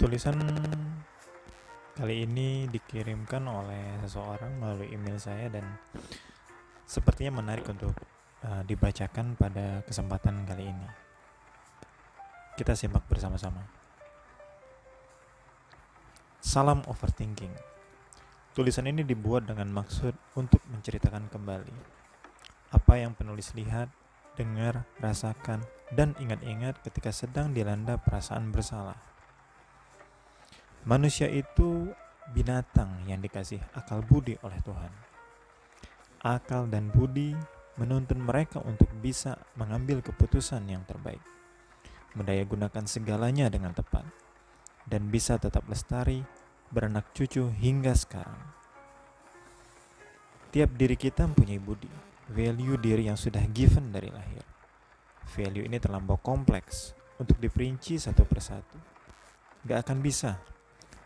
Tulisan kali ini dikirimkan oleh seseorang melalui email saya dan sepertinya menarik untuk uh, dibacakan pada kesempatan kali ini. Kita simak bersama-sama. Salam overthinking. Tulisan ini dibuat dengan maksud untuk menceritakan kembali apa yang penulis lihat, dengar, rasakan, dan ingat-ingat ketika sedang dilanda perasaan bersalah. Manusia itu binatang yang dikasih akal budi oleh Tuhan. Akal dan budi menuntun mereka untuk bisa mengambil keputusan yang terbaik, mendaya gunakan segalanya dengan tepat, dan bisa tetap lestari, beranak cucu hingga sekarang. Tiap diri kita mempunyai budi, value diri yang sudah given dari lahir. Value ini terlampau kompleks untuk diperinci satu persatu. Gak akan bisa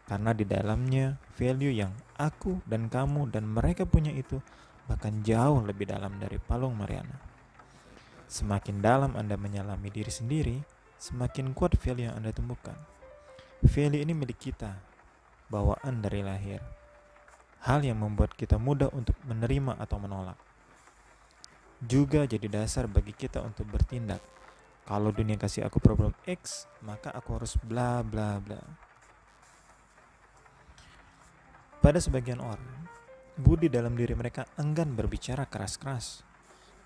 karena di dalamnya value yang aku dan kamu dan mereka punya itu bahkan jauh lebih dalam dari palung Mariana. Semakin dalam Anda menyalami diri sendiri, semakin kuat value yang Anda temukan. Value ini milik kita, bawaan dari lahir. Hal yang membuat kita mudah untuk menerima atau menolak. Juga jadi dasar bagi kita untuk bertindak. Kalau dunia kasih aku problem X, maka aku harus bla bla bla. Pada sebagian orang, budi dalam diri mereka enggan berbicara keras-keras.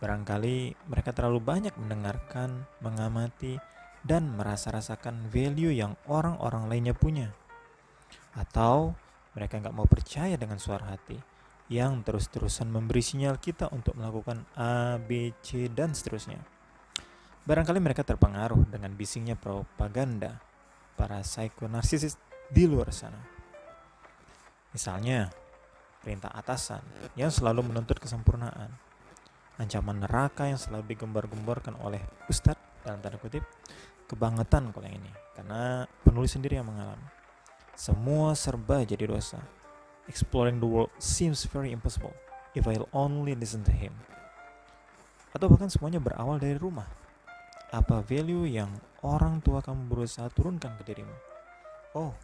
Barangkali mereka terlalu banyak mendengarkan, mengamati, dan merasa-rasakan value yang orang-orang lainnya punya. Atau mereka nggak mau percaya dengan suara hati yang terus-terusan memberi sinyal kita untuk melakukan A, B, C, dan seterusnya. Barangkali mereka terpengaruh dengan bisingnya propaganda para psikonarsisis di luar sana. Misalnya, perintah atasan yang selalu menuntut kesempurnaan, ancaman neraka yang selalu digembar-gemborkan oleh ustadz dalam tanda kutip, kebangetan kalau yang ini, karena penulis sendiri yang mengalami. Semua serba jadi dosa. Exploring the world seems very impossible if I'll only listen to him. Atau bahkan semuanya berawal dari rumah. Apa value yang orang tua kamu berusaha turunkan ke dirimu? Oh,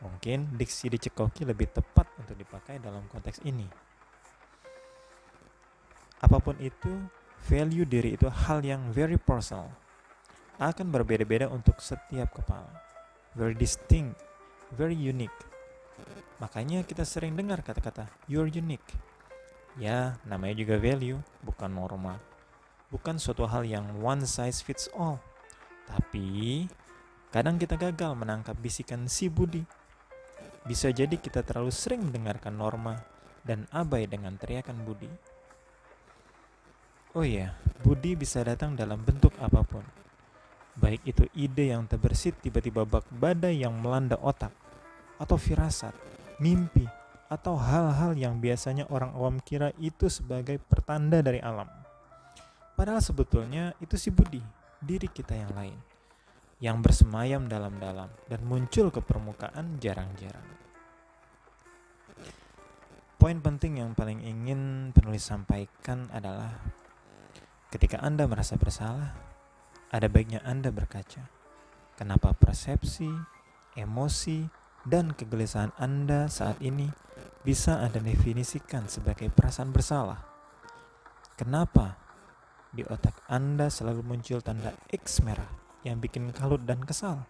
Mungkin diksi dicekoki lebih tepat untuk dipakai dalam konteks ini. Apa pun itu, value diri itu hal yang very personal. Akan berbeda-beda untuk setiap kepala. Very distinct, very unique. Makanya kita sering dengar kata-kata you're unique. Ya, namanya juga value, bukan norma. Bukan suatu hal yang one size fits all. Tapi, kadang kita gagal menangkap bisikan si Budi bisa jadi kita terlalu sering mendengarkan norma dan abai dengan teriakan budi. Oh iya, budi bisa datang dalam bentuk apa pun. Baik itu ide yang terbersit tiba-tiba bak badai yang melanda otak, atau firasat, mimpi, atau hal-hal yang biasanya orang awam kira itu sebagai pertanda dari alam. Padahal sebetulnya itu si budi, diri kita yang lain yang bersemayam dalam-dalam dan muncul ke permukaan jarang-jarang. Poin penting yang paling ingin penulis sampaikan adalah ketika Anda merasa bersalah, ada baiknya Anda berkaca. Kenapa persepsi, emosi, dan kegelisahan Anda saat ini bisa Anda definisikan sebagai perasaan bersalah? Kenapa di otak Anda selalu muncul tanda X merah? Yang bikin kalut dan kesal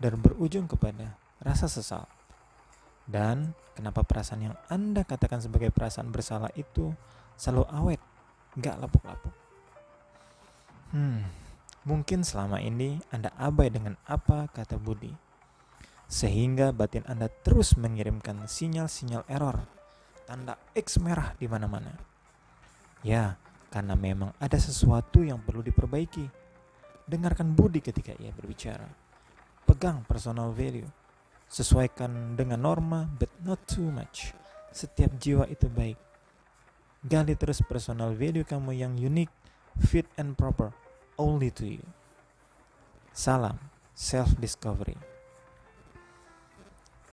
dan berujung kepada rasa sesal. Dan kenapa perasaan yang Anda katakan sebagai perasaan bersalah itu selalu awet, gak lapuk-lapuk? Hmm, mungkin selama ini Anda abai dengan apa kata Budi, sehingga batin Anda terus mengirimkan sinyal-sinyal error, tanda X merah di mana-mana. Ya, karena memang ada sesuatu yang perlu diperbaiki Dengarkan Budi ketika ia berbicara. Pegang personal value. Sesuaikan dengan norma, but not too much. Setiap jiwa itu baik. Gali terus personal value kamu yang unik, fit and proper, only to you. Salam, self-discovery.